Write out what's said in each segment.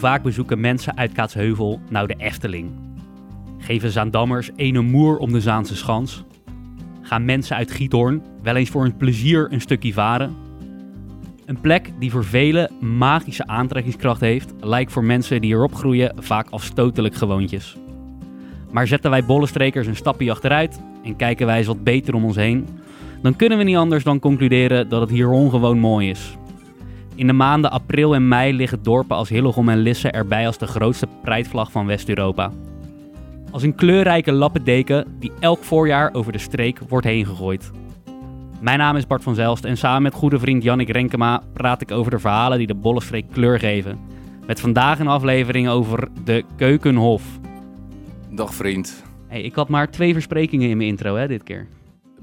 vaak bezoeken mensen uit Kaatsheuvel nou de Efteling? Geven Zaandammers ene moer om de Zaanse schans? Gaan mensen uit Giethoorn wel eens voor hun plezier een stukje varen? Een plek die voor velen magische aantrekkingskracht heeft, lijkt voor mensen die erop groeien vaak afstotelijk gewoontjes. Maar zetten wij bollenstrekers een stapje achteruit en kijken wij eens wat beter om ons heen, dan kunnen we niet anders dan concluderen dat het hier ongewoon mooi is. In de maanden april en mei liggen dorpen als Hillegom en Lisse erbij als de grootste prijtvlag van West-Europa. Als een kleurrijke lappendeken die elk voorjaar over de streek wordt heen gegooid. Mijn naam is Bart van Zelst en samen met goede vriend Jannik Renkema praat ik over de verhalen die de Bollenstreek kleur geven. Met vandaag een aflevering over de Keukenhof. Dag vriend. Hey, ik had maar twee versprekingen in mijn intro hè, dit keer.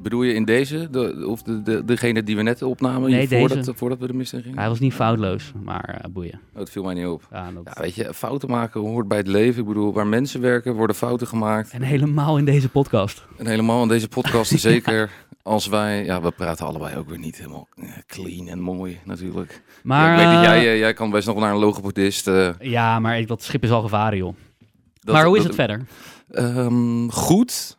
Bedoel je in deze? De, of de, de, degene die we net opnamen? Nee, voordat, deze. voordat we de mist in gingen? Hij was niet foutloos, maar eh, boeien. Oh, het viel mij niet op. Ja, dat... Ja, weet je, fouten maken hoort bij het leven. Ik bedoel, waar mensen werken worden fouten gemaakt. En helemaal in deze podcast. En helemaal in deze podcast zeker. Als wij, ja, we praten allebei ook weer niet helemaal eh, clean en mooi natuurlijk. Maar, ik weet dat eh, jij, jij kan best nog naar een logopedist. eh, Ja, maar ik- dat schip is al gevaren, joh. dat- maar hoe is dat- het verder? Ehm, goed.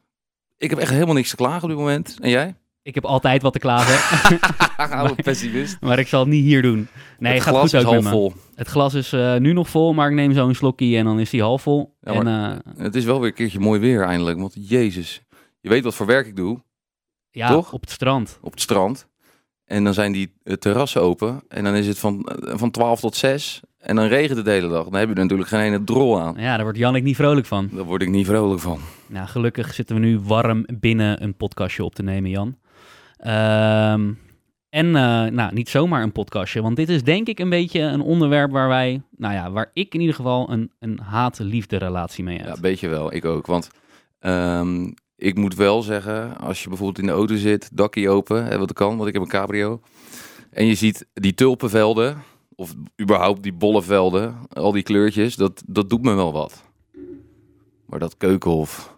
Ik heb echt helemaal niks te klagen op dit moment. En jij? Ik heb altijd wat te klagen, Oude pessimist. maar ik zal het niet hier doen. Nee, het gaat glas goed is ook half vol. Het glas is eh, nu nog vol, maar ik neem zo een slokje en dan is die half vol. Ja, en eh, Het is wel weer een keertje mooi weer eindelijk. Want jezus, je weet wat voor werk ik doe ja, toch? op het strand. op het strand. En dan zijn die eh, terrassen open. En dan is het van, van 12 tot 6. En dan regent het de hele dag. Dan heb je er natuurlijk geen ene drol aan. Ja, daar wordt Jannik niet vrolijk van. Daar word ik niet vrolijk van. Nou, gelukkig zitten we nu warm binnen een podcastje op te nemen, Jan. Ehm, en eh, nou, niet zomaar een podcastje, want dit is denk ik een beetje een onderwerp waar wij, nou ja, waar ik in ieder geval een, een haat-liefde relatie mee heb. Ja, weet je wel. Ik ook. Want ehm, ik moet wel zeggen, als je bijvoorbeeld in de auto zit, dakje open, hè, wat kan, want ik heb een cabrio. En je ziet die tulpenvelden, of überhaupt die bollevelden, al die kleurtjes, dat, dat doet me wel wat. Maar dat keukenhof,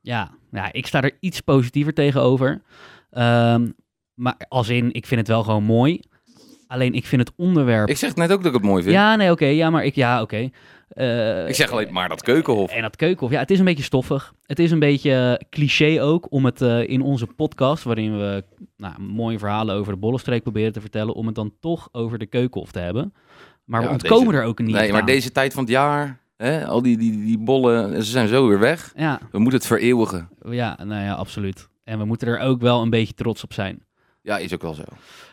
Ja, ja, ik sta er iets positiever tegenover. Ehm, maar als in, ik vind het wel gewoon mooi. Alleen ik vind het onderwerp. Ik zeg net ook dat ik het mooi vind. Ja, nee, oké. ja, maar ik, ja, oké. Eh, Ik zeg alleen maar dat keukenhof. En dat keukenhof, ja, het is een beetje stoffig. Het is een beetje cliché ook om het eh, in onze podcast, waarin we nou, mooie verhalen over de bollenstreek proberen te vertellen, om het dan toch over de keukenhof te hebben. Maar we ontkomen deze- er ook niet Nee, maar deze tijd van het jaar, hè, al die, die, die bollen, ze zijn zo weer weg. Ja, We moeten het vereeuwigen. ja, nou ja, absoluut. En we moeten er ook wel een beetje trots op zijn. Ja, is ook wel zo.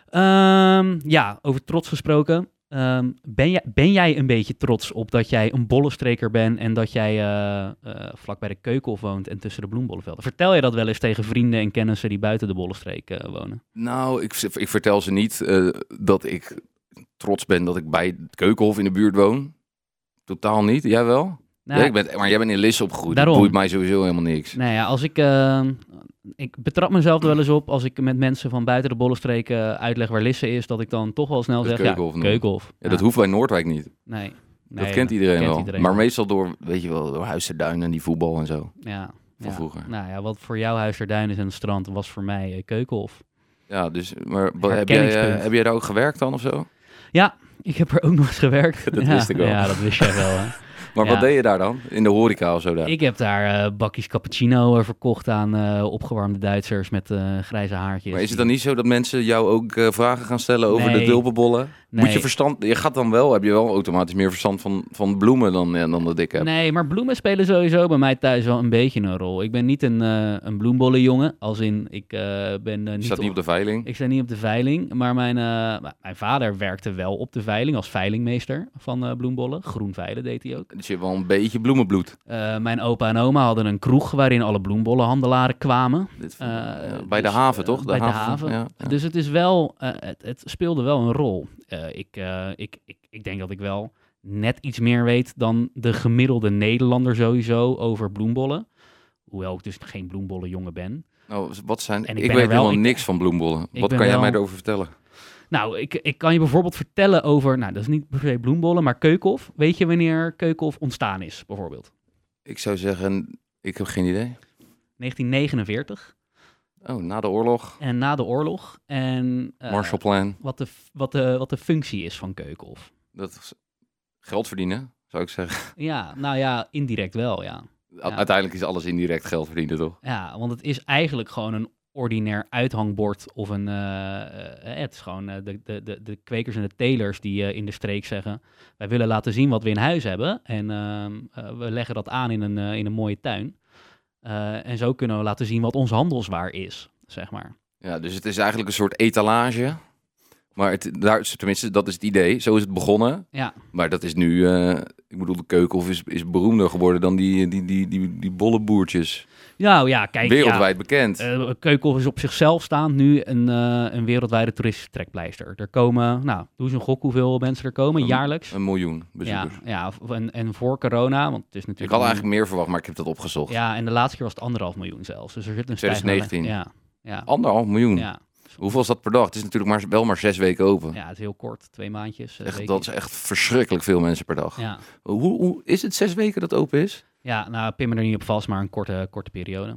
Ehm, ja, over trots gesproken. Ehm, ben, jij, ben jij een beetje trots op dat jij een bollenstreker bent en dat jij eh, vlak bij de keukenhof woont en tussen de bloembollenvelden? Vertel je dat wel eens tegen vrienden en kennissen die buiten de bollenstreek eh, wonen? Nou, ik, ik vertel ze niet dat ik trots ben dat ik bij het keukenhof in de buurt woon. Totaal niet. Jij wel? Nou, ja, ik ben, maar jij bent in Lisse opgegroeid. Daarom. Dat boeit mij sowieso helemaal niks. Nou ja, als ik, eh, ik betrap mezelf er wel eens op als ik met mensen van buiten de bollenstreek eh, uitleg waar Lisse is, dat ik dan toch wel snel Dat zeg, Keukenhof ja. Keukenhof. Ja, dat hoeft bij Noordwijk niet. Nee. dat Nee, kent iedereen kent wel. iedereen maar wel. meestal door, weet je wel, door Huis ter Duin en die voetbal en zo. Ja. Van ja. vroeger. Nou ja, wat voor jou Huis ter Duin is en het strand, was voor mij eh, Keukenhof. Ja, dus, maar heb, jij, eh, heb jij daar ook gewerkt dan of zo? Ik heb er ook nog eens gewerkt. Dat ja, wist ik wel. Ja, dat wist jij wel. Hè? Maar Ja. wat deed je daar dan? In de horeca of zo daar? Ik heb daar eh, bakjes cappuccino eh, verkocht aan eh, opgewarmde Duitsers met grijze haartjes. Maar is het dan niet zo dat mensen jou ook vragen gaan stellen over de Nee. tulpenbollen? Moet je verstand... Je gaat dan wel, heb je wel automatisch meer verstand van, van bloemen dan, ja, dan dat ik heb. Nee, maar bloemen spelen sowieso bij mij thuis wel een beetje een rol. Ik ben niet een, een bloembollenjongen, als in ik ben eh, Je niet, staat niet op de veiling. Ik sta niet op de veiling, maar mijn, mijn vader werkte wel op de veiling als veilingmeester van bloembollen. Groen veilen deed hij ook. Dus je hebt wel een beetje bloemenbloed. Eh, mijn opa en oma hadden een kroeg waarin alle bloembollenhandelaren kwamen. Dit, Eh, ja, bij de dus, haven, eh, toch? bij de haven. Ja, ja. Dus het is wel, eh, het, het speelde wel een rol. Eh, ik, eh, ik, ik, ik denk dat ik wel net iets meer weet dan de gemiddelde Nederlander sowieso over bloembollen. Hoewel ik dus geen bloembollenjongen ben. Nou, wat zijn... En ik weet wel- helemaal ik- niks van bloembollen. Wat kan jij mij erover vertellen? Nou, ik, ik kan je bijvoorbeeld vertellen over, nou dat is niet per se bloembollen, maar keukenhof. Weet je wanneer keukenhof ontstaan is, bijvoorbeeld? Ik zou zeggen, ik heb geen idee. 1949 Oh, na de oorlog, en na de oorlog. En eh, Marshallplan. wat, de, wat, de, wat de functie is van keukenhof. Dat is geld verdienen, zou ik zeggen. Ja, nou ja, indirect wel, ja. U- Uiteindelijk is alles indirect geld verdienen, toch? Ja, want het is eigenlijk gewoon een ordinair uithangbord of een... eh, het is gewoon de, de, de, de kwekers en de telers die in de streek zeggen... wij willen laten zien wat we in huis hebben en ehm, eh, we leggen dat aan in een, in een mooie tuin. En zo kunnen we laten zien wat ons handelswaar is, zeg maar. Ja, dus het is eigenlijk een soort etalage. Maar het, daar, tenminste, dat is het idee. Zo is het begonnen. Ja, Maar dat is nu, ik bedoel, de keukenhof is, is beroemder geworden dan die, die, die, die, die bolleboertjes. Nou ja, kijk... ja, Wereldwijd bekend. Eh, Keukenhof is op zichzelf staand nu een, eh, een wereldwijde toeristische trekpleister. Er komen, nou, doe eens een gok hoeveel mensen er komen, Een- jaarlijks. Een miljoen Ja, bezoekers. ja v- en, en voor corona, want het is Ik natuurlijk... had een- eigenlijk meer verwacht, maar ik heb dat opgezocht. Ja, en de laatste keer was het anderhalf miljoen zelfs. Dus er zit een 2019. stijgende- Ja, ja, Anderhalf miljoen. ja. Hoeveel is dat per dag? Het is natuurlijk maar, wel maar zes weken open. ja, het is heel kort, twee maandjes. echt, dat is echt verschrikkelijk veel mensen per dag. Ja. Hoe, hoe is het zes weken dat open is? Ja, nou, pin me er niet op vast, maar een korte, korte periode.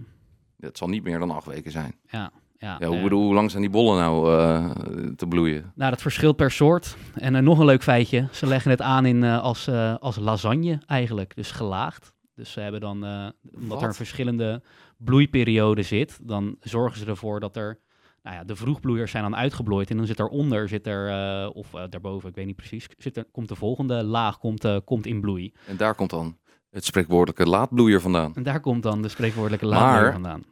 Dat zal niet meer dan acht weken zijn. Ja, ja. Ja, hoe, eh, bedoel, hoe lang zijn die bollen nou eh, te bloeien? Nou, dat verschilt per soort. En eh, nog een leuk feitje. Ze leggen het aan in, als, als lasagne eigenlijk, dus gelaagd. Dus ze hebben dan, omdat er een verschillende bloeiperiode zit, dan zorgen ze ervoor dat er, nou ja, de vroegbloeiers zijn dan uitgeblooid. En dan zit eronder, zit er, of daarboven, ik weet niet precies, zit er, komt de volgende laag komt, komt in bloei. En daar komt dan het spreekwoordelijke laadbloeier vandaan. En daar komt dan de spreekwoordelijke Maar- laadbloeier vandaan.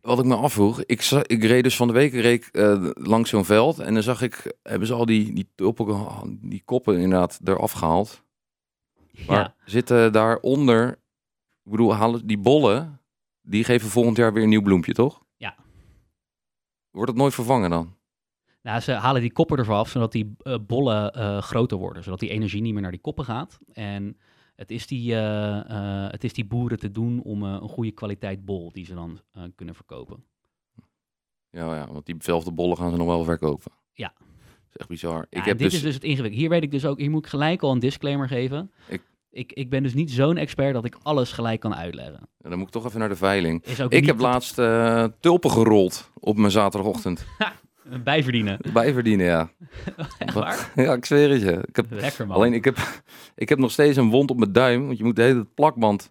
Wat ik me afvroeg, ik, za- ik reed dus van de week reed, eh, langs zo'n veld en dan zag ik, hebben ze al die, die, toppen, die koppen inderdaad eraf gehaald. Maar Ja. zitten daaronder, ik bedoel, halen die bollen, die geven volgend jaar weer een nieuw bloempje, toch? Ja. Wordt het nooit vervangen dan? Nou, ze halen die koppen ervan af, zodat die eh, bollen eh, groter worden. Zodat die energie niet meer naar die koppen gaat. En het is die, eh, eh, het is die boeren te doen om eh, een goede kwaliteit bol die ze dan kunnen verkopen. Ja, ja, want diezelfde bollen gaan ze nog wel verkopen. Ja. Dat is echt bizar. Ja, ik heb dit dus, is dus het ingewikkeld. Hier weet ik dus ook, hier moet ik gelijk al een disclaimer geven. Ik- Ik, ik, ben dus niet zo'n expert dat ik alles gelijk kan uitleggen. dan moet ik toch even naar de veiling. Ik heb laatst tulpen gerold op mijn zaterdagochtend. een bijverdienen. Bijverdienen, ja. Waar? Ja, ik zweer het je. Ik heb, Lekker man. alleen, ik heb, ik heb nog steeds een wond op mijn duim. Want je moet de hele plakband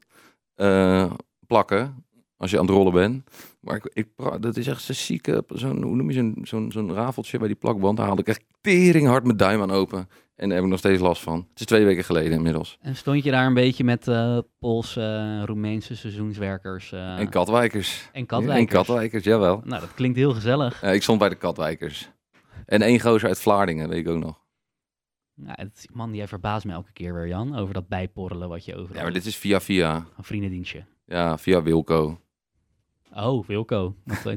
eh, plakken als je aan het rollen bent. Maar ik, dat is echt zo zieke, zo'n, hoe noem je zo'n, zo'n, zo'n rafeltje bij die plakband. Daar haalde ik echt tering hard mijn duim aan open. En daar heb ik nog steeds last van. Het is twee weken geleden inmiddels. En stond je daar een beetje met eh Poolse, eh, Roemeense seizoenswerkers eh, en katwijkers. en katwijkers? En katwijkers, jawel. Nou, dat klinkt heel gezellig. Ik stond bij de katwijkers. En één gozer uit Vlaardingen, weet ik ook nog. Ja, het, man, jij verbaast me elke keer weer, Jan, over dat bijporrelen wat je over Ja, maar dit is via via. een vriendendienstje. Ja, via Wilco. Oh, Wilco. Dat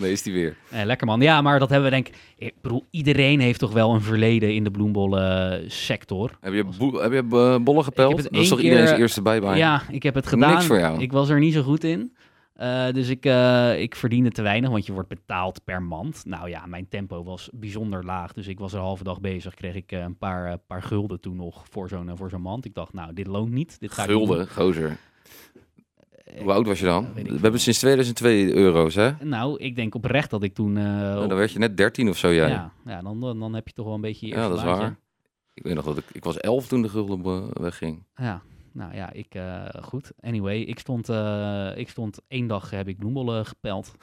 Nee, is die weer. nee, lekker man. Ja, maar dat hebben we denk ik... Ik bedoel, iedereen heeft toch wel een verleden in de bloembollen sector. Heb je, boe- heb je eh, bollen gepeld? Dat is toch iedereen's eerste bijbaan? Ja, ik heb het gedaan. Niks voor jou. Ik was er niet zo goed in. Eh, dus ik, eh, ik verdiende te weinig, want je wordt betaald per mand. Nou ja, mijn tempo was bijzonder laag. Dus ik was een halve dag bezig. Kreeg ik eh, een paar, eh, paar gulden toen nog voor zo'n eh, voor zo'n mand. Ik dacht, nou, dit loont niet. Dit ga ik Gulden, gozer. Hoe oud was je dan? We hebben sinds 2002 euro's, hè? Nou, ik denk oprecht dat ik toen... Nou, dan werd je net 13 of zo, jij. ja, ja dan, dan dan heb je toch wel een beetje je Ja, dat is waar. Ik weet nog dat ik... Ik was 11 toen de gulden eh, wegging. Ja, nou ja, ik, eh, goed. Anyway, ik stond, ik stond één dag, heb ik bloembollen gepeld.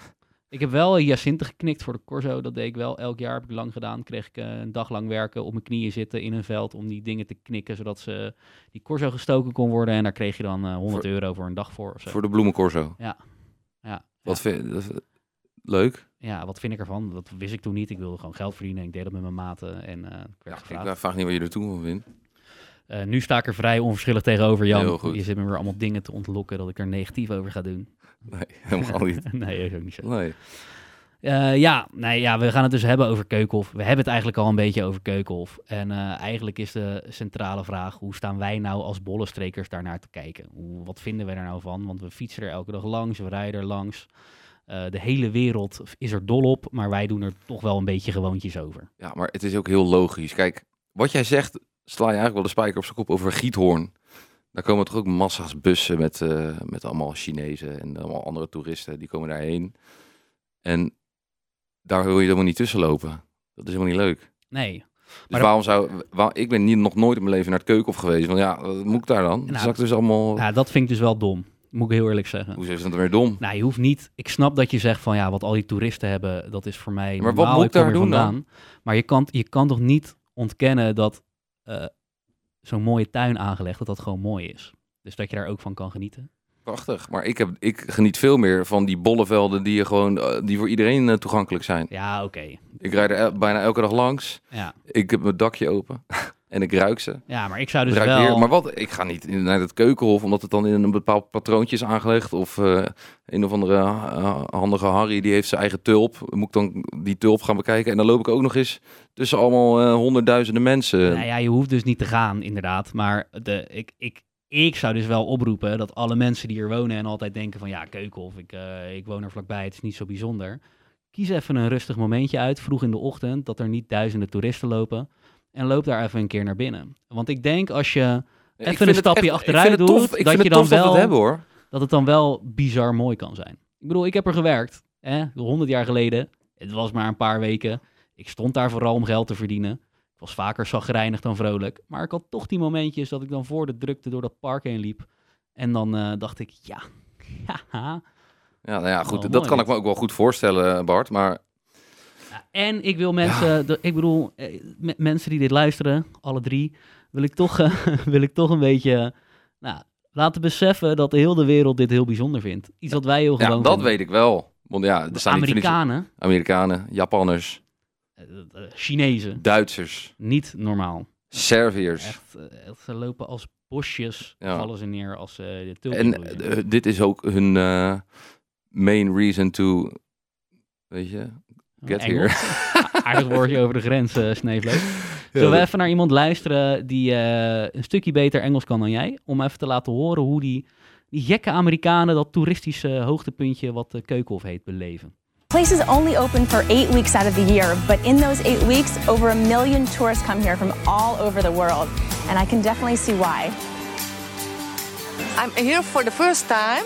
Ik heb wel Jacinthe geknikt voor de Corso. Dat deed ik wel. Elk jaar heb ik lang gedaan. Kreeg ik eh, een dag lang werken, op mijn knieën zitten in een veld om die dingen te knikken, zodat ze die Corso gestoken kon worden. En daar kreeg je dan eh 100 Voor- euro voor een dag voor of zo. Voor de bloemencorso. Ja. Ja, Wat vind dat- Leuk. ja, wat vind ik ervan? Dat wist ik toen niet. Ik wilde gewoon geld verdienen. Ik deed dat met mijn maten en eh, ik werd Ik eh, vraag niet wat je er toen van vindt. Eh, nu sta ik er vrij onverschillig tegenover, Jan. Je zit me weer allemaal dingen te ontlokken dat ik er negatief over ga doen. Nee, helemaal niet. nee, is ook niet zo. Nee. Eh, ja, nee, ja, we gaan het dus hebben over Keukenhof. We hebben het eigenlijk al een beetje over Keukenhof. En eh, eigenlijk is de centrale vraag, hoe staan wij nou als bollenstrekers daarnaar te kijken? Hoe, wat vinden wij daar nou van? Want we fietsen er elke dag langs, we rijden er langs. De hele wereld is er dol op, maar wij doen er toch wel een beetje gewoontjes over. Ja, maar het is ook heel logisch. Kijk, wat jij zegt, sla je eigenlijk wel de spijker op zijn kop over Giethoorn. Daar komen toch ook massa's bussen met, eh, met allemaal Chinezen en allemaal andere toeristen. Die komen daarheen. En daar wil je helemaal niet tussen lopen. Dat is helemaal niet leuk. Nee, Maar waarom zou... Waar, ik ben niet, nog nooit in mijn leven naar het keukenhof geweest. Want ja, wat moet ik daar dan? Nou, dus allemaal... Ja, dat vind ik dus wel dom. Moet ik heel eerlijk zeggen. Hoezo is dat dan weer dom? Nou, je hoeft niet. Ik snap dat je zegt van ja, wat al die toeristen hebben, dat is voor mij. Maar wat moet ik daar doen dan? vandaan. Maar je kan, je kan toch niet ontkennen dat eh, zo'n mooie tuin aangelegd, dat dat gewoon mooi is. Dus dat je daar ook van kan genieten. Prachtig. Maar ik, heb, ik geniet veel meer van die bollevelden die, je gewoon, eh, die voor iedereen eh, toegankelijk zijn. Ja, oké. Ik rijd er el- bijna elke dag langs. Ja. Ik heb mijn dakje open. en ik ruik ze. ja, maar ik zou dus Ruik wel. weer. Maar wat? Ik ga niet naar het keukenhof omdat het dan in een bepaald patroontje is aangelegd. Of eh, een of andere eh, handige Harry die heeft zijn eigen tulp. Moet ik dan die tulp gaan bekijken? En dan loop ik ook nog eens tussen allemaal eh, honderdduizenden mensen. Nou ja, je hoeft dus niet te gaan, inderdaad. Maar de, ik, ik, ik zou dus wel oproepen dat alle mensen die hier wonen en altijd denken van ja, Keukenhof, ik, ik woon er vlakbij, het is niet zo bijzonder. Kies even een rustig momentje uit, vroeg in de ochtend, dat er niet duizenden toeristen lopen. En loop daar even een keer naar binnen. Want ik denk als je even een stapje echt- achteruit tof, doet, ik dat je dan dat wel- het hebben hoor. dat het dan wel bizar mooi kan zijn. Ik bedoel, ik heb er gewerkt, hè, 100 jaar geleden. Het was maar een paar weken. Ik stond daar vooral om geld te verdienen. Ik was vaker zagrijnig dan vrolijk. Maar ik had toch die momentjes dat ik dan voor de drukte door dat park heen liep. En dan eh, dacht ik, ja, ja. Ja, nou ja, goed. Dat kan ik me ook wel goed voorstellen, Bart. Maar En ik wil mensen, de- ik bedoel, eh, me- mensen die dit luisteren, alle drie, wil ik toch, eh, wil ik toch een beetje nou, laten beseffen dat de wereld dit heel bijzonder vindt. Iets wat wij heel ja, gewoon dat vinden. weet ik wel. Want ja, er De staan niet Amerikanen, Amerikanen, Japanners, eh, Chinezen, Duitsers, niet normaal. Serviërs. Echt, echt, ze lopen als bosjes, Ja. vallen ze neer als ze de tulpen En dit is ook hun main reason to, weet je, get Engels. here. Aardig woordje over de grens, eh Sneevlees. Zullen we even naar iemand luisteren die eh, een stukje beter Engels kan dan jij? Om even te laten horen hoe die, die gekke Amerikanen dat toeristische hoogtepuntje wat de Keukenhof heet beleven. Place is only open for eight weeks out of the year, but in those eight weeks, over a million tourists come here from all over the world. And I can definitely see why. I'm here for the first time,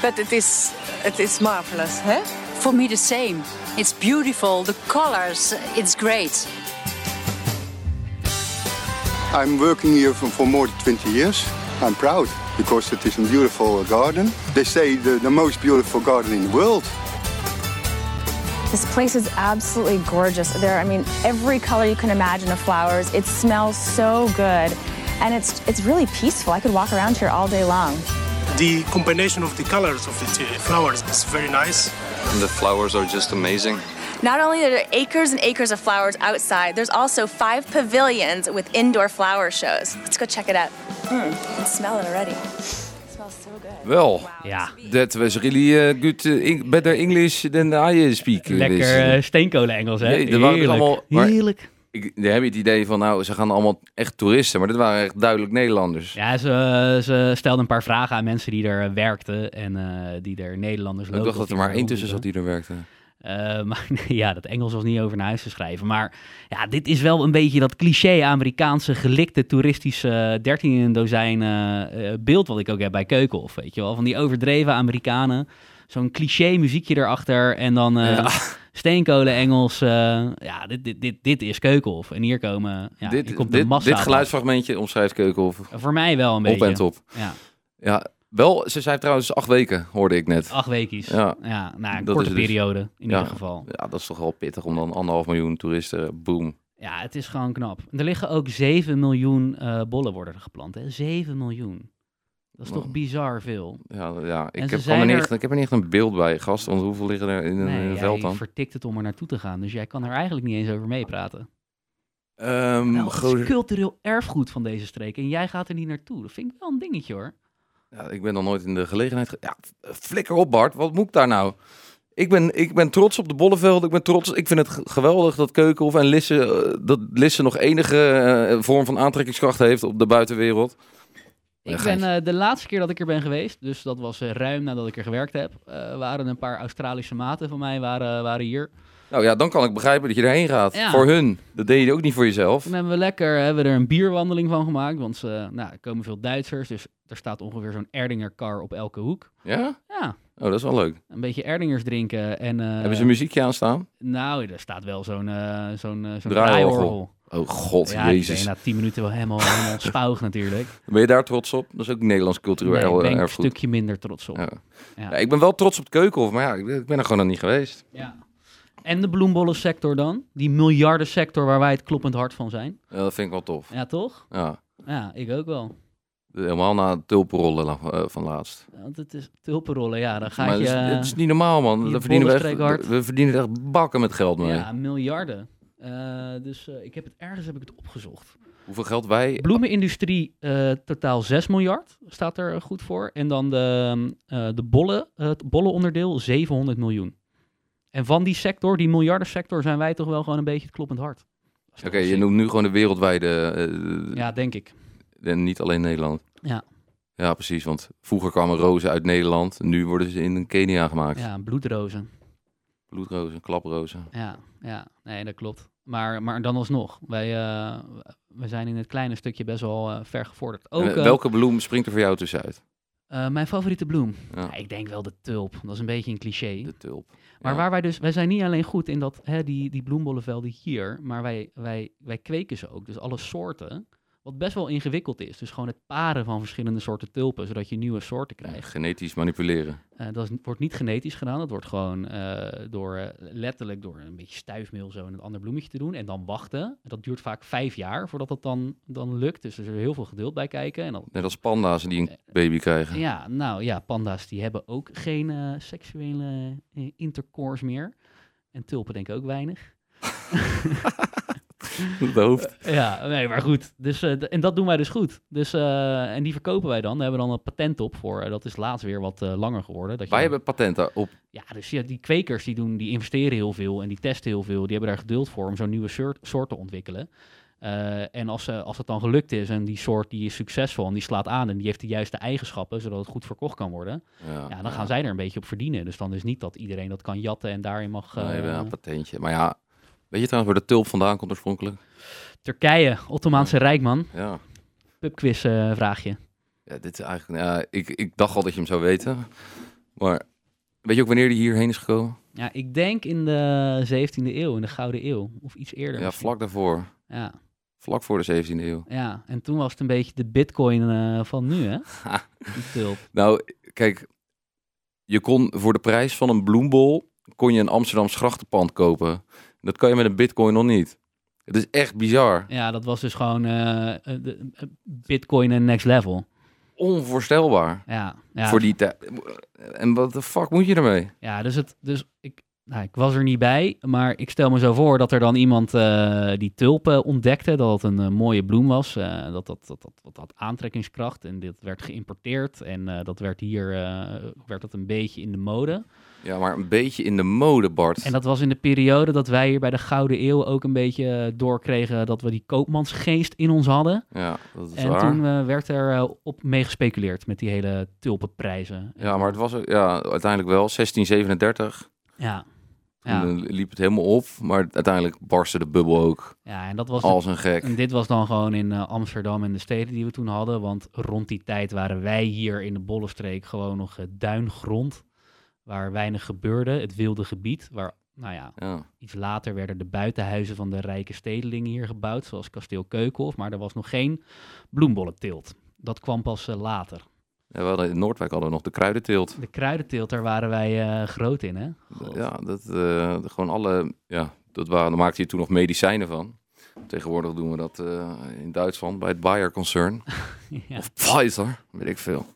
but it is it is marvelous, huh? For me, the same. It's beautiful. The colors, it's great. I'm working here for, for more than 20 years. I'm proud because it is a beautiful garden. They say the, the most beautiful garden in the world. This place is absolutely gorgeous. There, I mean, every color you can imagine of flowers. It smells so good, and it's it's really peaceful. I could walk around here all day long. The combination of the colors of the flowers is very nice. And the flowers are just amazing. Not only are there acres and acres of flowers outside, there's also five pavilions with indoor flower shows. Let's go check it out. Mm, I can smell it already. It smells so good. Wel, Ja, that was really uh, good, uh, better English than I speak. lekker Dus, eh, steenkolen-Engels, hè? Jee, er Heerlijk. allemaal- maar- Heerlijk. Ik, daar heb je het idee van, nou, ze gaan allemaal echt toeristen. Maar dit waren echt duidelijk Nederlanders. Ja, ze, ze stelden een paar vragen aan mensen die er eh, werkten en eh, die er Nederlanders ik dacht dat er maar één tussen zat die er werkte. Eh, maar ja, dat Engels was niet over naar huis te schrijven. Maar ja, dit is wel een beetje dat cliché Amerikaanse gelikte toeristische 13 in een dozijn eh, eh, beeld wat ik ook heb bij Keukenhof, weet je wel. Van die overdreven Amerikanen. Zo'n cliché muziekje erachter en dan eh Ja. steenkolen Engels. eh, ja, dit, dit, dit, dit is Keukenhof. En hier komen, ja, hier dit, komt de dit, massa. dit geluidsfragmentje omschrijft Keukenhof Voor mij wel een op beetje. en top. Ja, Ja, wel, ze zei trouwens acht weken, hoorde ik net. acht weekjes. Ja, Ja. nou, een Dat korte dus- periode in Ja. ieder geval. Ja, dat is toch wel pittig om dan anderhalf miljoen toeristen, boom. Ja, het is gewoon knap. Er liggen ook 7 miljoen eh, bollen worden er geplant. Hè? 7 miljoen. Dat is toch bizar veel. Ja, ja ik, heb er niet echt, ik heb er niet echt een beeld bij, gast. Want hoeveel liggen er in, een- in Nee, een veld jij dan? vertikt het om er naartoe te gaan. Dus jij kan er eigenlijk niet eens over meepraten. Ehm, Wel, het is cultureel erfgoed van deze streek. En jij gaat er niet naartoe. Dat vind ik wel een dingetje hoor. Ja, ik ben nog nooit in de gelegenheid. ge- Ja, flikker op, Bart. Wat moet ik daar nou? Ik ben, ik ben trots op de Bolleveld. Ik ben trots. Ik vind het geweldig dat Keukenhof en Lisse, eh, dat Lisse nog enige eh, vorm van aantrekkingskracht heeft op de buitenwereld. Ik ben eh, de laatste keer dat ik er ben geweest, dus dat was eh, ruim nadat ik er gewerkt heb, eh, waren een paar Australische maten van mij waren, waren hier. Nou ja, dan kan ik begrijpen dat je erheen gaat. Ja. Voor hun. Dat deed je ook niet voor jezelf. Toen hebben we lekker hebben we er een bierwandeling van gemaakt, want eh, nou, er komen veel Duitsers, dus er staat ongeveer zo'n Erdinger car op elke hoek. Ja? Ja, Oh, dat is wel leuk. Een beetje Erdingers drinken. En, eh, Hebben ze een muziekje aan staan? Nou, er staat wel zo'n eh, zo'n zo'n Draaiorgel. draaiorgel. Oh god, Ja, jezus. je na tien minuten wel helemaal, helemaal natuurlijk. Ben je daar trots op? Dat is ook Nederlands cultureel Nee, ik ben een stukje minder trots op. Ja. Ja. Ja, ik ben wel trots op het keukenhof, maar ja, ik ben- ik ben er gewoon nog niet geweest. Ja. En de bloembollensector dan? Die miljardensector waar wij het kloppend hart van zijn. Ja, dat vind ik wel tof. Ja, toch? Ja. Ja, ik ook wel. Helemaal na tulpenrollen eh, van laatst. Want het is tulpenrollen, ja. Dan maar je... het, is, het is niet normaal, man. We verdienen, we, echt, we verdienen er echt bakken met geld mee. Ja, miljarden. Eh, dus eh, ik heb het ergens heb ik het opgezocht. Hoeveel geld wij... Bloemenindustrie eh, totaal 6 miljard staat er goed voor. En dan de, eh de bollen, het bollenonderdeel 700 miljoen. En van die sector, die miljardensector, zijn wij toch wel gewoon een beetje het kloppend hart. Oké, je noemt nu gewoon de wereldwijde... eh, Ja, denk ik. En niet alleen Nederland. Ja. Ja, precies. Want vroeger kwamen rozen uit Nederland. Nu worden ze in Kenia gemaakt. Ja, bloedrozen. Bloedrozen, klaprozen. Ja, ja, nee, dat klopt. Maar, maar dan alsnog, wij, wij zijn in het kleine stukje best wel eh, ver gevorderd. Ook, En, eh, welke bloem springt er voor jou tussenuit? eh, mijn favoriete bloem? Ja. Ja, ik denk wel de tulp. Dat is een beetje een cliché. De tulp. Maar Ja. waar wij dus, wij zijn niet alleen goed in dat, hè, die, die bloembollenvelden hier, maar wij, wij, wij kweken ze ook. Dus alle soorten, wat best wel ingewikkeld is. Dus gewoon het paren van verschillende soorten tulpen, zodat je nieuwe soorten krijgt. Genetisch manipuleren. Eh, dat is- wordt niet genetisch gedaan, dat wordt gewoon eh, door, eh, letterlijk door een beetje stuifmeel zo in een ander bloemetje te doen. En dan wachten. Dat duurt vaak vijf jaar voordat dat dan, dan lukt. Dus er is heel veel geduld bij kijken. En dan, Net als panda's die een baby krijgen. ja, nou ja, panda's die hebben ook geen seksuele intercourse meer. En tulpen denk ik ook weinig. Het hoofd. Ja, nee, maar goed. Dus, eh, en dat doen wij dus goed. Dus, eh, en die verkopen wij dan. Daar hebben we dan een patent op voor. Eh, dat is laatst weer wat eh, langer geworden. Dat je Wij dan- hebben patenten op. Ja, dus ja, die kwekers die, doen, die investeren heel veel en die testen heel veel. Die hebben daar geduld voor om zo'n nieuwe soort, soort te ontwikkelen. Eh, en als, eh, als het dan gelukt is en die soort die is succesvol en die slaat aan en die heeft de juiste eigenschappen, zodat het goed verkocht kan worden, Ja, ja, dan gaan zij er een beetje op verdienen. Dus dan is niet dat iedereen dat kan jatten en daarin mag... Nee, eh, hebben een patentje. Maar ja, weet je trouwens waar de tulp vandaan komt oorspronkelijk? Turkije, Ottomaanse Rijk, man. Ja. Pubquiz eh, vraagje. Ja, dit is eigenlijk... Ja, ik, ik dacht al dat je hem zou weten. Maar weet je ook wanneer die hierheen is gekomen? Ja, ik denk in de 17e eeuw, in de Gouden Eeuw. Of iets eerder. Ja, vlak daarvoor. Ja, Vlak voor de 17e eeuw. ja, en toen was het een beetje de bitcoin eh, van nu, hè? Die tulp. Nou, kijk. Je kon voor de prijs van een bloembol... kon je een Amsterdams grachtenpand kopen. Dat kan je met een bitcoin nog niet. Het is echt bizar. Ja, dat was dus gewoon eh, eh, de, eh, Bitcoin en next level. Onvoorstelbaar. Ja, ja, Voor die tijd. En wat de fuck moet je ermee? ja dus, het, dus ik, nou, ik was er niet bij, maar ik stel me zo voor dat er dan iemand die tulpen ontdekte, dat het een mooie bloem was, dat, dat, dat, dat, dat had aantrekkingskracht en dit werd geïmporteerd en dat werd hier werd dat een beetje in de mode. Ja, maar een beetje in de mode, Bart. En dat was in de periode dat wij hier bij de Gouden Eeuw ook een beetje eh, doorkregen dat we die koopmansgeest in ons hadden. Ja, dat is En waar. toen eh, werd er eh, op mee gespeculeerd met die hele tulpenprijzen. Ja, maar het was ja, uiteindelijk wel 1637. Ja, ja, eh, liep het helemaal op. Maar uiteindelijk barstte de bubbel ook ja en dat was als een gek. en dit was dan gewoon in Amsterdam en de steden die we toen hadden. Want rond die tijd waren wij hier in de Bollenstreek gewoon nog eh, duingrond. Waar weinig gebeurde, het wilde gebied. Waar, nou ja, Ja. iets later werden de buitenhuizen van de rijke stedelingen hier gebouwd. Zoals kasteel Keukenhof. Maar er was nog geen bloembollenteelt. Dat kwam pas eh, later. Ja, we hadden in Noordwijk hadden we nog de kruidenteelt. De kruidenteelt, daar waren wij eh, groot in, hè? God. Ja, dat, eh, gewoon alle, ja, dat waren, daar maakte je toen nog medicijnen van. Tegenwoordig doen we dat in Duitsland bij het Bayer-concern. ja. Of Pfizer, weet ik veel.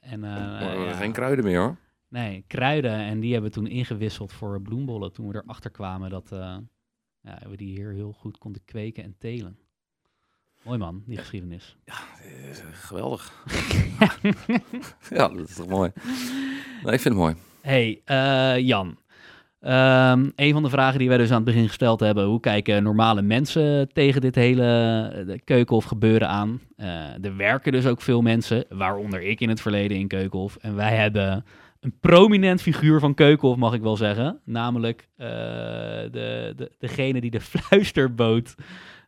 En, ja. Geen kruiden meer hoor. Nee, kruiden. En die hebben we toen ingewisseld voor bloembollen. Toen we erachter kwamen dat eh, ja, we die hier heel goed konden kweken en telen. Mooi man, die geschiedenis. Eh, Geweldig. ja, dat is toch mooi. Nee, ik vind het mooi. hey, eh, Jan. Ehm, een van de vragen die wij dus aan het begin gesteld hebben. Hoe kijken normale mensen tegen dit hele keukenhof gebeuren aan? Eh, er werken dus ook veel mensen, waaronder ik in het verleden in Keukenhof. En wij hebben een prominent figuur van Keukenhof, mag ik wel zeggen. Namelijk eh, de, de, degene die de fluisterboot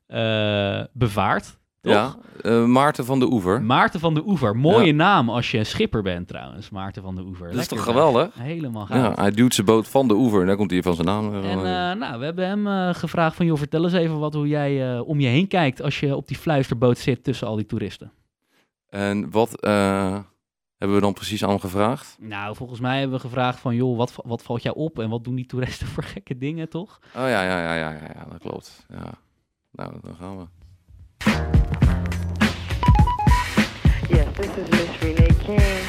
eh, bevaart toch? Ja, eh, Maarten van de Oever. Maarten van de Oever. Mooie Ja. naam als je schipper bent trouwens. Maarten van de Oever. Dat is toch geweldig? Helemaal gaaf. Ja, hij duwt zijn boot van de oever en daar komt hij van zijn naam. En nou, we hebben hem gevraagd van, joh, vertel eens even wat, hoe jij om je heen kijkt als je op die fluisterboot zit tussen al die toeristen. En wat hebben we dan precies aan hem gevraagd? Nou, volgens mij hebben we gevraagd van, joh, wat, wat valt jou op en wat doen die toeristen voor gekke dingen, toch? Oh ja, ja, ja, ja, ja, ja dat klopt. Ja. Nou, dan gaan we. Yes, this is Miss Renee King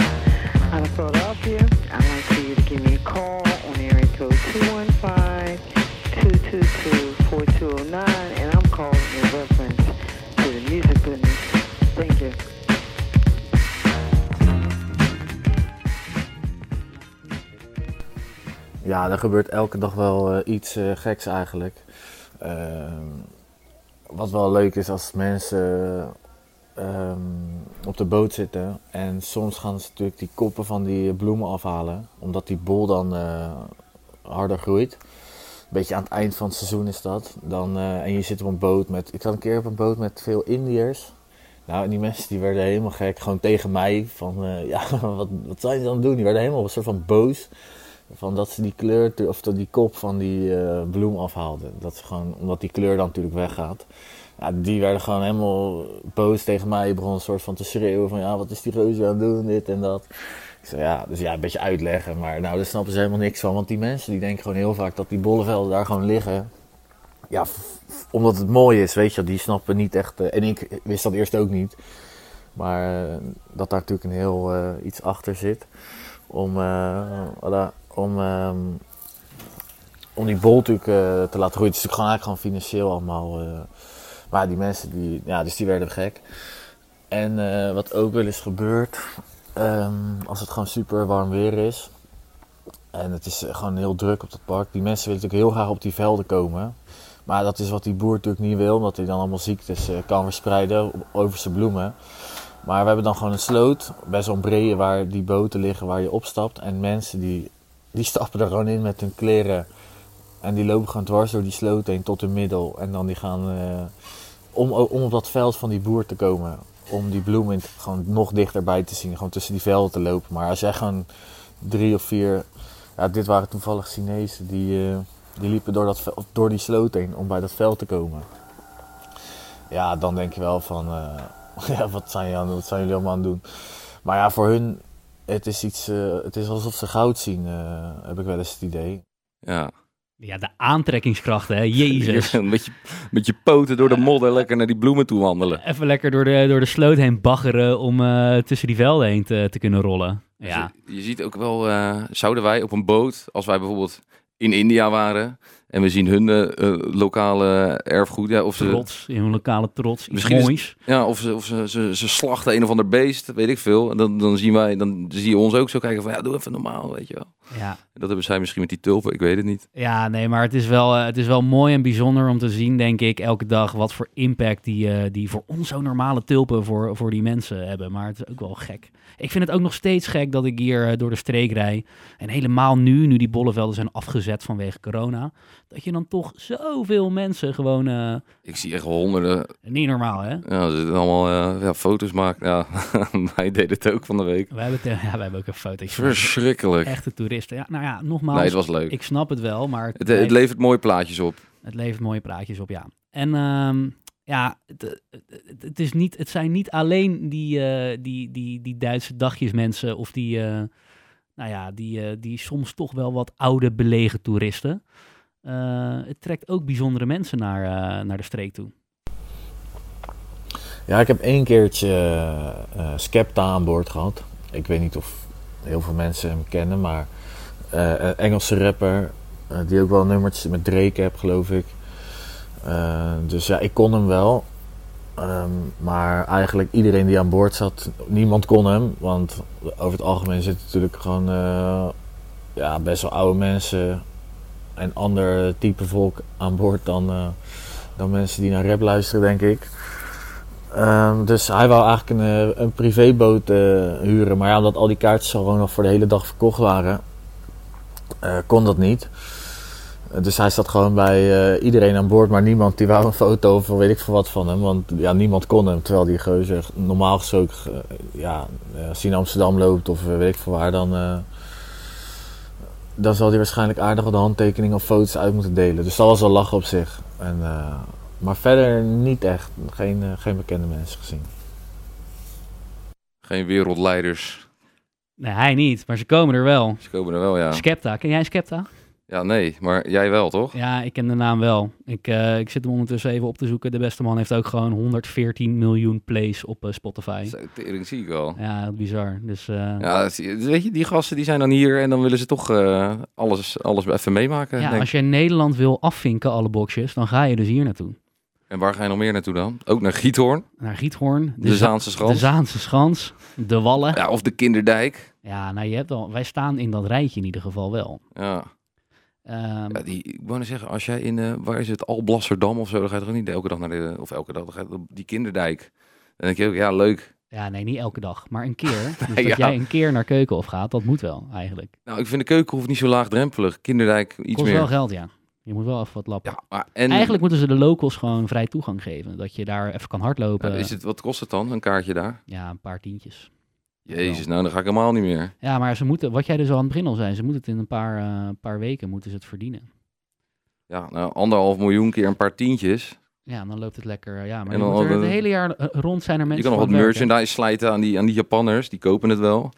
out of Philadelphia. I'd like for you to give me a call on area code 215-222-4209, and I'm calling in reference to the music business. Thank you. Ja, er gebeurt elke dag wel eh, iets eh, geks eigenlijk. Ehm, wat wel leuk is als mensen ehm, op de boot zitten en soms gaan ze natuurlijk die koppen van die bloemen afhalen, omdat die bol dan eh, harder groeit. Een beetje aan het eind van het seizoen is dat. Dan, eh, en je zit op een boot met. Ik zat een keer op een boot met veel Indiërs. Nou, en die mensen die werden helemaal gek, gewoon tegen mij. Van eh, ja, wat, wat zijn ze dan doen? Die werden helemaal een soort van boos. Van dat ze die kleur, of dat die kop van die eh, bloem afhaalden. Dat gewoon, omdat die kleur dan natuurlijk weggaat. Ja, die werden gewoon helemaal boos tegen mij. Begonnen een soort van te schreeuwen van ja, wat is die gozer aan het doen, dit en dat. Ik zei ja, dus ja, een beetje uitleggen. Maar nou, daar snappen ze helemaal niks van. Want die mensen die denken gewoon heel vaak dat die bollevelden daar gewoon liggen. Ja, omdat het mooi is, weet je. Die snappen niet echt. eh, en ik wist dat eerst ook niet. Maar eh, dat daar natuurlijk een heel iets achter zit. Om, voilà, om, ehm, om die bol natuurlijk eh, te laten groeien. Het is natuurlijk eigenlijk gewoon financieel allemaal. eh, maar die mensen, die, ja, dus die werden gek. En eh, wat ook wel eens gebeurt, ehm, als het gewoon super warm weer is. En het is gewoon heel druk op dat park. Die mensen willen natuurlijk heel graag op die velden komen. Maar dat is wat die boer natuurlijk niet wil, omdat hij dan allemaal ziektes kan verspreiden over zijn bloemen. Maar we hebben dan gewoon een sloot, best wel een brede, waar die boten liggen waar je opstapt. En mensen die, die stappen er gewoon in met hun kleren. En die lopen gewoon dwars door die sloot heen tot hun middel. En dan die gaan eh, om, om op dat veld van die boer te komen. Om die bloemen gewoon nog dichterbij te zien. Gewoon tussen die velden te lopen. Maar als jij gewoon drie of vier... Ja, dit waren toevallig Chinezen. Die, eh, die liepen door, dat, door die sloot heen om bij dat veld te komen. Ja, dan denk je wel van... eh, ja, wat zijn, wat jullie allemaal aan het doen? Maar ja, voor hun... Het is, iets, eh, het is alsof ze goud zien, eh, heb ik wel eens het idee. Ja. Ja, de aantrekkingskracht, hè. Jezus. met, je, met je poten door de modder lekker naar die bloemen toe wandelen. Even lekker door de, door de sloot heen baggeren om eh, tussen die velden heen te, te kunnen rollen. Ja. Je, je ziet ook wel, eh, zouden wij op een boot, als wij bijvoorbeeld in India waren en we zien hun eh, eh, lokale erfgoed, ja, of ze, Trots, in een lokale trots. Misschien is- ja, of ze, of ze, ze, ze slachten een of ander beest, weet ik veel. En dan, dan zien wij, dan zie je ons ook zo kijken van, ja, doe even normaal, weet je wel. Ja. Dat hebben zij misschien met die tulpen, ik weet het niet. Ja, nee, maar het is, wel, eh, het is wel mooi en bijzonder om te zien, denk ik, elke dag wat voor impact die, die voor ons zo normale tulpen voor, voor die mensen hebben. Maar het is ook wel gek. Ik vind het ook nog steeds gek dat ik hier door de streek rij. En helemaal nu, nu die bollevelden zijn afgezet vanwege corona, dat je dan toch zoveel mensen gewoon... eh, Ik zie echt honderden, niet normaal, hè? ja, ze zitten allemaal eh, ja, foto's maken. Ja, wij deden het ook van de week. We hebben, eh, ja, we hebben ook een foto. Verschrikkelijk. Echte toeristen. Ja, nou ja, nogmaals. Nee, het was leuk. Ik snap het wel, maar... Het, het levert mooie plaatjes op. Het levert mooie praatjes op, ja. En ehm, ja, het, het, is niet, het zijn niet alleen die, die, die, die Duitse dagjesmensen of die, nou ja, die, die soms toch wel wat oude belegen toeristen. Eh, het trekt ook bijzondere mensen naar, eh, naar de streek toe. Ja, ik heb één keertje eh, Skepta aan boord gehad. Ik weet niet of heel veel mensen hem kennen, maar een Engelse rapper die ook wel nummertjes met Drake heb, geloof ik. Dus ja, ik kon hem wel. Ehm, maar eigenlijk iedereen die aan boord zat, niemand kon hem. Want over het algemeen zitten natuurlijk gewoon ja, best wel oude mensen en ander type volk aan boord dan, eh, dan mensen die naar rap luisteren, denk ik. Ehm, dus hij wou eigenlijk een, eh, een privéboot eh, huren. Maar ja, omdat al die kaartjes al gewoon nog voor de hele dag verkocht waren, kon dat niet. Dus hij zat gewoon bij iedereen aan boord, maar niemand die wou een foto of weet ik veel wat van hem. Want ja, niemand kon hem. Terwijl die gozer normaal gesproken, ja, als hij naar Amsterdam loopt of weet ik veel waar, dan, dan zal hij waarschijnlijk aardig wat handtekeningen of foto's uit moeten delen. Dus dat was wel lachen op zich. En, eh, maar verder niet echt. Geen, eh, geen bekende mensen gezien. Geen wereldleiders. Nee, hij niet, maar ze komen er wel. Ze komen er wel, ja. Skepta, ken jij Skepta? Ja, nee, maar jij wel, toch? Ja, ik ken de naam wel. Ik, eh, ik zit hem ondertussen even op te zoeken. De beste man heeft ook gewoon 114 miljoen plays op eh, Spotify. Tering zie ik al. Ja, dat is bizar. Dus eh, Ja, dat weet je, die gasten die zijn dan hier en dan willen ze toch alles, alles even meemaken. ja, denk als je Nederland wil afvinken, alle boxjes, dan ga je dus hier naartoe. En waar ga je nog meer naartoe dan? Ook naar Giethoorn, Naar Giethoorn, de, Za- Zaanse Schans. de Zaanse Schans, de Wallen. Ja. Ja, of de Kinderdijk. nou je hebt al, wij staan in dat rijtje in ieder geval wel. Ja. Ehm, Ja, die, ik wou zeggen, als jij in, eh, waar is het, Alblasserdam of zo, dan ga je toch niet elke dag naar de, of elke dag, dan ga je op die Kinderdijk. Dan denk je ook, ja, leuk. ja, nee, niet elke dag, maar een keer. Dus dat jij een keer naar Keukenhof gaat, dat moet wel eigenlijk. Nou, ik vind de Keukenhof niet zo laagdrempelig. Kinderdijk iets Kost meer. wel geld, ja. Je moet wel even wat lappen. Ja, maar en Eigenlijk moeten ze de locals gewoon vrij toegang geven. Dat je daar even kan hardlopen. Ja, is het, wat kost het dan, een kaartje daar? Ja, een paar tientjes. Jezus, nou dan ga ik helemaal niet meer. Ja, maar ze moeten, wat jij dus al aan het begin al zei, ze moeten het in een paar, eh, paar weken moeten ze het verdienen. Ja, nou, anderhalf miljoen keer een paar tientjes. Ja, dan loopt het lekker. Ja, maar En je dan er het hele jaar eh, rond zijn er Je mensen kan nog wat werken. merchandise slijten aan die, aan die Japanners. Die kopen het wel.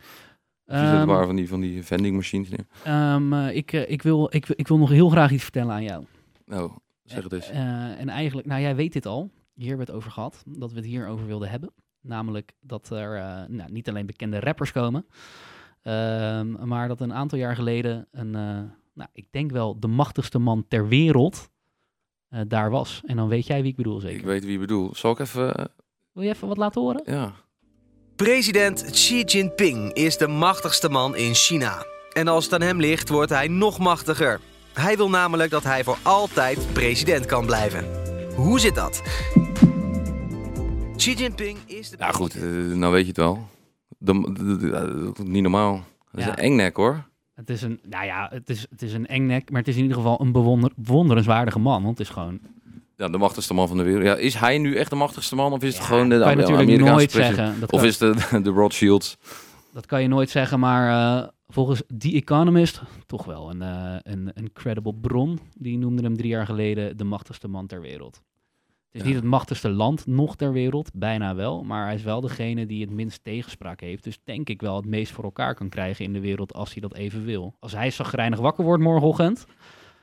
Het Ehm, waar van die, van die vending machines? Nee. ehm, eh, ik, eh, ik, wil, ik, wil- ik wil nog heel graag iets vertellen aan jou. Nou, zeg het eens. Eh, en eigenlijk, nou jij weet dit al. Hier hebben we het over gehad. Dat we het hierover wilden hebben. Namelijk dat er eh, nou, niet alleen bekende rappers komen. ehm, maar dat een aantal jaar geleden een, eh, nou, ik denk wel de machtigste man ter wereld eh, daar was. En dan weet jij wie ik bedoel zeker. Ik weet wie je bedoelt. Zal ik even... Wil je even wat laten horen? ja. President Xi Jinping is de machtigste man in China. En als het aan hem ligt, wordt hij nog machtiger. Hij wil namelijk dat hij voor altijd president kan blijven. Hoe zit dat? Xi Jinping is de. Ja, goed. eh, nou weet je het wel. De, de- de- de- niet normaal. Dat is Ja. een engnek, hoor. Het is een, nou ja, het is, het is een engnek, maar het is in ieder geval een bewonder, bewonderenswaardige man. Want het is gewoon, Ja, de machtigste man van de wereld. Ja, is hij nu echt de machtigste man? Of is het Ja, gewoon de, dat kan je de natuurlijk Amerikaanse nooit president? zeggen. Dat Of kan- is het de, de Rothschilds? dat kan je nooit zeggen, maar eh, volgens The Economist, toch wel een, een, een credible bron, die noemde hem drie jaar geleden de machtigste man ter wereld. Het is niet het machtigste land nog ter wereld, bijna wel, maar hij is wel degene die het minst tegenspraak heeft. Dus denk ik wel het meest voor elkaar kan krijgen in de wereld als hij dat even wil. Als hij zagrijnig wakker wordt morgenochtend,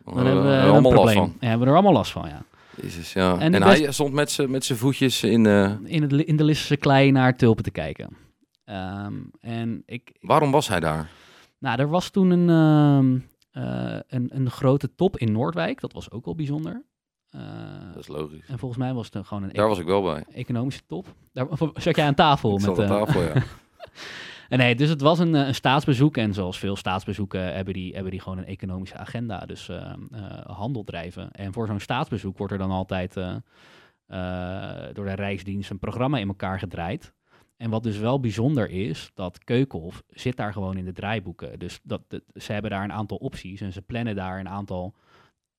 dan Dan hebben we er een allemaal last van. Hebben we er allemaal last van, ja. Jezus, ja. En hij stond met zijn met voetjes in... eh, in, het, in de Lissische klei naar Tulpen te kijken. Ehm, en ik, waarom was hij daar? nou, er was toen een, ehm, eh, een, een grote top in Noordwijk. Dat was ook wel bijzonder. Eh, Dat is logisch. en volgens mij was het een- gewoon een Daar was ik wel bij. economische top. Daar zat jij aan tafel. Ik zat met, aan eh, tafel, ja. En nee, dus het was een, eh, een staatsbezoek. En zoals veel staatsbezoeken hebben die, hebben die gewoon een economische agenda. Dus eh, handel drijven. En voor zo'n staatsbezoek wordt er dan altijd door de Rijksdienst een programma in elkaar gedraaid. En wat dus wel bijzonder is, dat Keukenhof zit daar gewoon in de draaiboeken. Dus dat, dat- ze hebben daar een aantal opties en ze plannen daar een aantal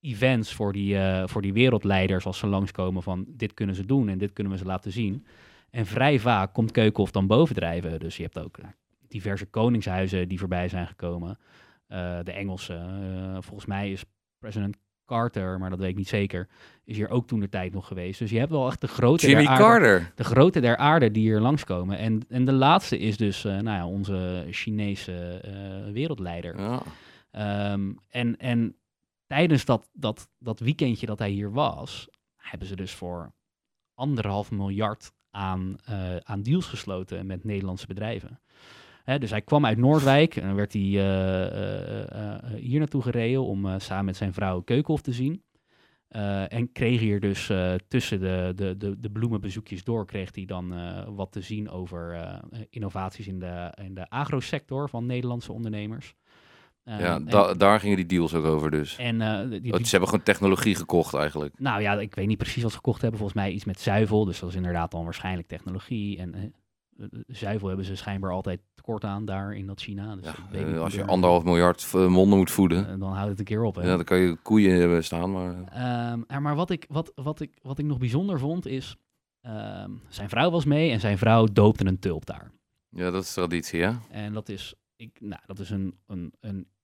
events voor die, eh, voor die wereldleiders als ze langskomen van dit kunnen ze doen en dit kunnen we ze laten zien. En vrij vaak komt Keukenhof dan bovendrijven. Dus je hebt ook nou, diverse koningshuizen die voorbij zijn gekomen. Eh, de Engelse, eh, volgens mij is president Carter, maar dat weet ik niet zeker, is hier ook toen de tijd nog geweest. Dus je hebt wel echt de grote Jimmy der aarde, Carter. de grote der aarde die hier langskomen. En, en de laatste is dus eh, nou ja, onze Chinese eh, wereldleider. Ja. Ehm, en, en tijdens dat, dat, dat weekendje dat hij hier was, hebben ze dus voor anderhalf miljard aan, eh, aan deals gesloten met Nederlandse bedrijven. Dus hij kwam uit Noordwijk en werd hij eh, hier naartoe gereden om samen met zijn vrouw Keukenhof te zien. En kreeg hier dus tussen de, de, de, de bloemenbezoekjes door, kreeg hij dan wat te zien over innovaties in de, in de agrosector van Nederlandse ondernemers. Eh, Ja, en- daar gingen die deals ook over dus. en eh, die, die- Want ze hebben gewoon technologie gekocht eigenlijk. nou ja, ik weet niet precies wat ze gekocht hebben. Volgens mij iets met zuivel. Dus dat is inderdaad dan waarschijnlijk technologie. En eh, eh, zuivel hebben ze schijnbaar altijd tekort aan daar in dat China. Dus hoe als je er- anderhalf miljard monden moet voeden, dan houdt het een keer op. Hè? ja, dan kan je koeien hebben staan. Maar Ehm, maar wat ik, wat, wat, ik, wat ik nog bijzonder vond is, ehm, zijn vrouw was mee en zijn vrouw doopte een tulp daar. ja, dat is traditie, ja. En dat is, ik, nou, dat is een, een, een ja,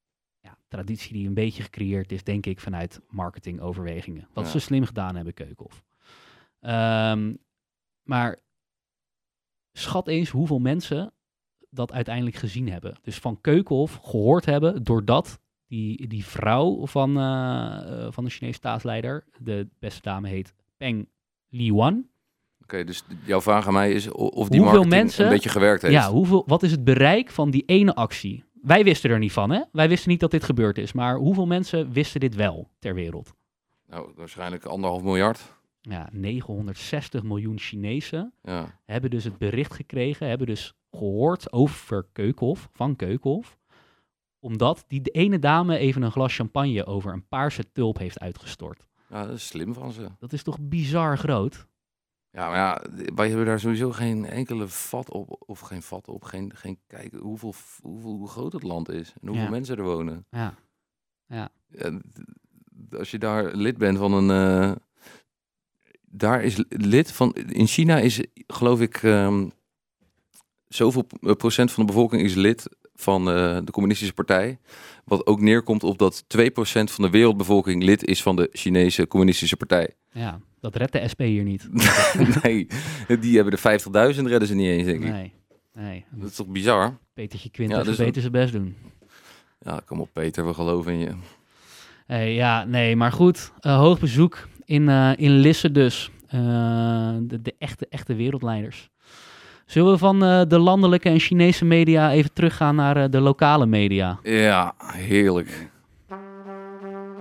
traditie die een beetje gecreëerd is, denk ik, vanuit marketingoverwegingen. Wat Ja. ze slim gedaan hebben, Keukenhof. Ehm, maar schat eens hoeveel mensen dat uiteindelijk gezien hebben. Dus van Keukenhof gehoord hebben, doordat die, die vrouw van, eh, eh, van de Chinese staatsleider, de beste dame heet Peng Liuan. Oké, dus jouw vraag aan mij is of die hoeveel marketing mensen, een beetje gewerkt heeft. Ja, hoeveel, wat is het bereik van die ene actie? Wij wisten er niet van, hè? Wij wisten niet dat dit gebeurd is. Maar hoeveel mensen wisten dit wel ter wereld? Nou, waarschijnlijk anderhalf miljard. Ja, 960 miljoen Chinezen Ja. hebben dus het bericht gekregen, hebben dus gehoord over Keukenhof, van Keukenhof, omdat die de ene dame even een glas champagne over een paarse tulp heeft uitgestort. ja, dat is slim van ze. Dat is toch bizar groot? Ja, maar ja, wij hebben daar sowieso geen enkele vat op, of geen vat op, geen, geen kijken hoeveel, hoeveel, hoe groot het land is en hoeveel Ja. mensen er wonen. Ja. Ja. Als je daar lid bent van een, eh, daar is lid van, in China is geloof ik ehm, zoveel procent van de bevolking is lid van eh, de communistische partij. Wat ook neerkomt op dat 2% van de wereldbevolking lid is van de Chinese communistische partij. Ja, dat redt de SP hier niet. nee, die hebben de 50.000 redden ze niet eens, denk ik. Nee, nee. Dat is toch bizar? Petertje Quint Ja, dus- beter zijn best doen. Ja, kom op Peter, we geloven in je. Hey, ja, nee, maar goed. eh, hoog bezoek in, eh, in Lisse dus. Eh, de, de echte, echte wereldleiders. Zullen we van eh, de landelijke en Chinese media even teruggaan naar eh, de lokale media? Ja, heerlijk.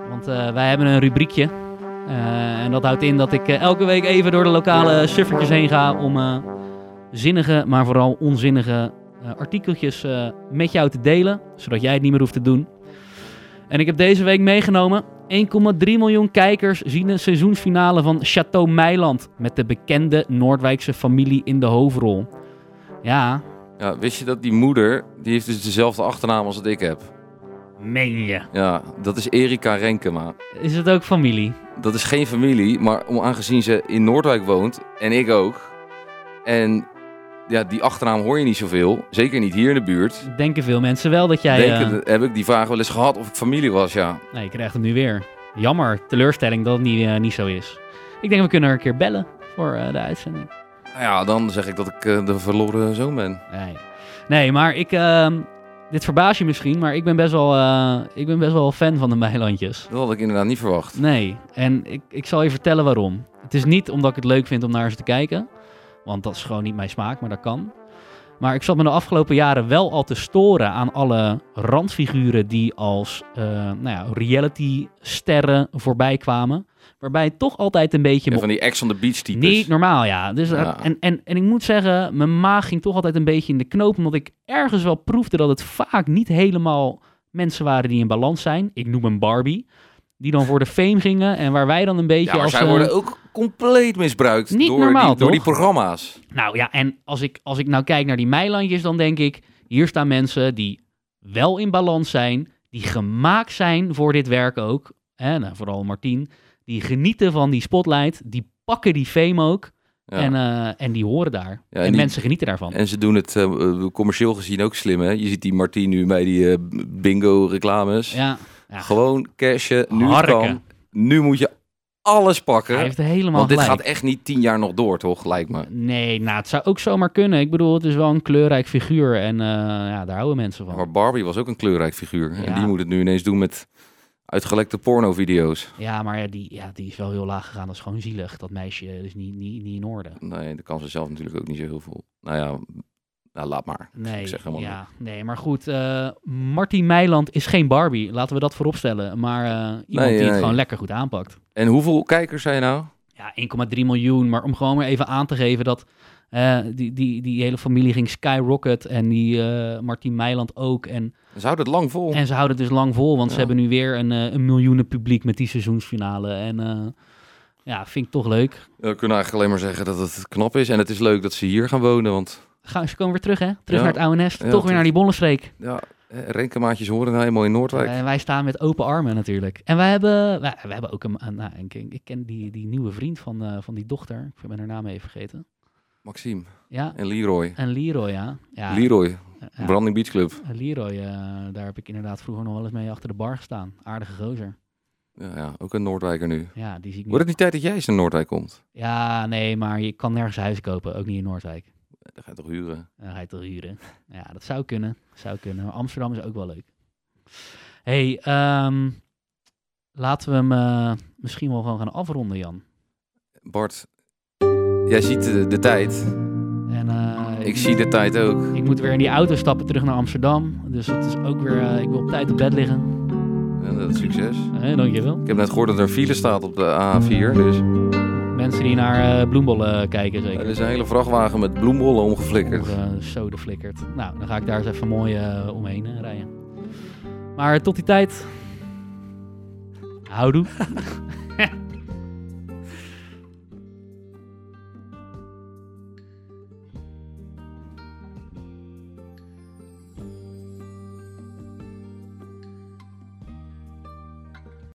Want eh, wij hebben een rubriekje. En dat houdt in dat ik elke week even door de lokale suffertjes heen ga om zinnige, maar vooral onzinnige artikeltjes met jou te delen, zodat jij het niet meer hoeft te doen. En ik heb deze week meegenomen 1,3 miljoen kijkers zien de seizoensfinale van Chateau Meiland met de bekende Noordwijkse familie in de hoofdrol. Ja, Ja, wist je dat die moeder, die heeft dus dezelfde achternaam als dat ik heb? meen je. Ja, dat is Erika Renkema. Is het ook familie? Dat is geen familie, maar om, aangezien ze in Noordwijk woont, en ik ook. En ja, die achternaam hoor je niet zoveel. Zeker niet hier in de buurt. Denken veel mensen wel dat jij... Denken, eh, heb ik die vraag wel eens gehad of ik familie was, ja. Nee, je krijgt hem nu weer. Jammer, teleurstelling dat het niet, eh, niet zo is. Ik denk we kunnen er een keer bellen voor eh, de uitzending. Nou ja, dan zeg ik dat ik de verloren zoon ben. Nee, nee maar ik... ehm, dit verbaast je misschien, maar ik ben best wel, ik ben best wel fan van de Meilandjes. Dat had ik inderdaad niet verwacht. Nee, en ik, ik zal je vertellen waarom. Het is niet omdat ik het leuk vind om naar ze te kijken. Want dat is gewoon niet mijn smaak, maar dat kan. Maar ik zat me de afgelopen jaren wel al te storen aan alle randfiguren die als eh, nou ja, reality-sterren voorbij kwamen. Waarbij toch altijd een beetje... Ja, van die ex on the beach types. niet normaal, ja. Dus, Ja. En, en, en ik moet zeggen, mijn maag ging toch altijd een beetje in de knoop. Omdat ik ergens wel proefde dat het vaak niet helemaal mensen waren die in balans zijn. Ik noem een Barbie. Die dan voor de fame gingen. En waar wij dan een beetje Ja, maar als... zij eh, worden ook compleet misbruikt Niet door, normaal, die, door die programma's. Nou ja, en als ik, als ik nou kijk naar die meilandjes, dan denk ik... Hier staan mensen die wel in balans zijn. Die gemaakt zijn voor dit werk ook. Hè, nou, vooral Martien. Die genieten van die spotlight. Die pakken die fame ook. Ja. En, eh, en die horen daar. Ja, en en die- mensen genieten daarvan. En ze doen het eh, eh, commercieel gezien ook slim, hè? Je ziet die Martien nu bij die eh, bingo-reclames. Ja, ja. Gewoon cashen, nu Harken. kan. Nu moet je alles pakken. Hij heeft helemaal Want dit gelijk. gaat echt niet tien jaar nog door, toch? Lijkt me. Nee, nou, het zou ook zomaar kunnen. Ik bedoel, het is wel een kleurrijk figuur. En eh, ja, daar houden mensen van. Maar Barbie was ook een kleurrijk figuur. Ja. En die moet het nu ineens doen met uitgelekte pornovideo's. Ja, maar ja, die, ja, die is wel heel laag gegaan. Dat is gewoon zielig. Dat meisje is niet, niet, niet in orde. Nee, dat kan ze zelf natuurlijk ook niet zo heel veel. Nou ja, nou, laat maar. Nee, Ik ja, nee, maar goed. eh Martin Meiland is geen Barbie. Laten we dat vooropstellen. Maar eh, iemand Nee, die het gewoon lekker goed aanpakt. En hoeveel kijkers zijn nou? Ja, 1,3 miljoen. Maar om gewoon maar even aan te geven dat eh, die, die, die hele familie ging skyrocket. En die Martin Meiland ook. En, Ze houden het lang vol. en ze houden het dus lang vol. Want ze hebben nu weer een, een miljoenen publiek met die seizoensfinale. En ja, vind ik toch leuk. We kunnen eigenlijk alleen maar zeggen dat het knap is. En het is leuk dat ze hier gaan wonen. Want gaan, ze komen weer terug, hè? Terug Ja. naar het oude nest. Ja, Toch weer naar die bollenstreek. Ja, rekenmaatjes horen nou helemaal in Noordwijk. En wij staan met open armen natuurlijk. En wij hebben, wij, wij hebben ook een, een- nou, ik, ik ken die, die nieuwe vriend van, eh, van die dochter. Ik ben haar naam even vergeten. Maxime. Ja. En Leroy. En Leroy, ja. ja. Leroy. Ja. Branding Beach Club. Leroy, eh, daar heb ik inderdaad vroeger nog wel eens mee achter de bar gestaan. Aardige gozer. Ja, ja, ook een Noordwijker nu. Ja, die zie ik. Wordt het niet tijd dat jij eens naar Noordwijk komt? Ja, nee, maar je kan nergens huizen kopen, ook niet in Noordwijk. Dan ga je toch huren? Dan ga je toch huren. Ja, dat zou kunnen. Zou kunnen. Maar Amsterdam is ook wel leuk. hey, ehm, laten we hem eh, misschien wel gewoon gaan afronden, Jan. Bart, jij ziet de, de tijd. En, eh, Ik zie de tijd ook. Ik moet weer in die auto stappen terug naar Amsterdam. Dus het is ook weer, eh, ik wil op tijd op bed liggen. Dat is succes. Eh, dankjewel. Ik heb net gehoord dat er file staat op de A4. Dus Mensen die naar eh, bloembollen kijken, zeker. er is een hele vrachtwagen met bloembollen omgeflikkerd. Uh, Sode flikkert. Nou, dan ga ik daar eens even mooi eh, omheen eh, rijden. Maar tot die tijd. Houdoe.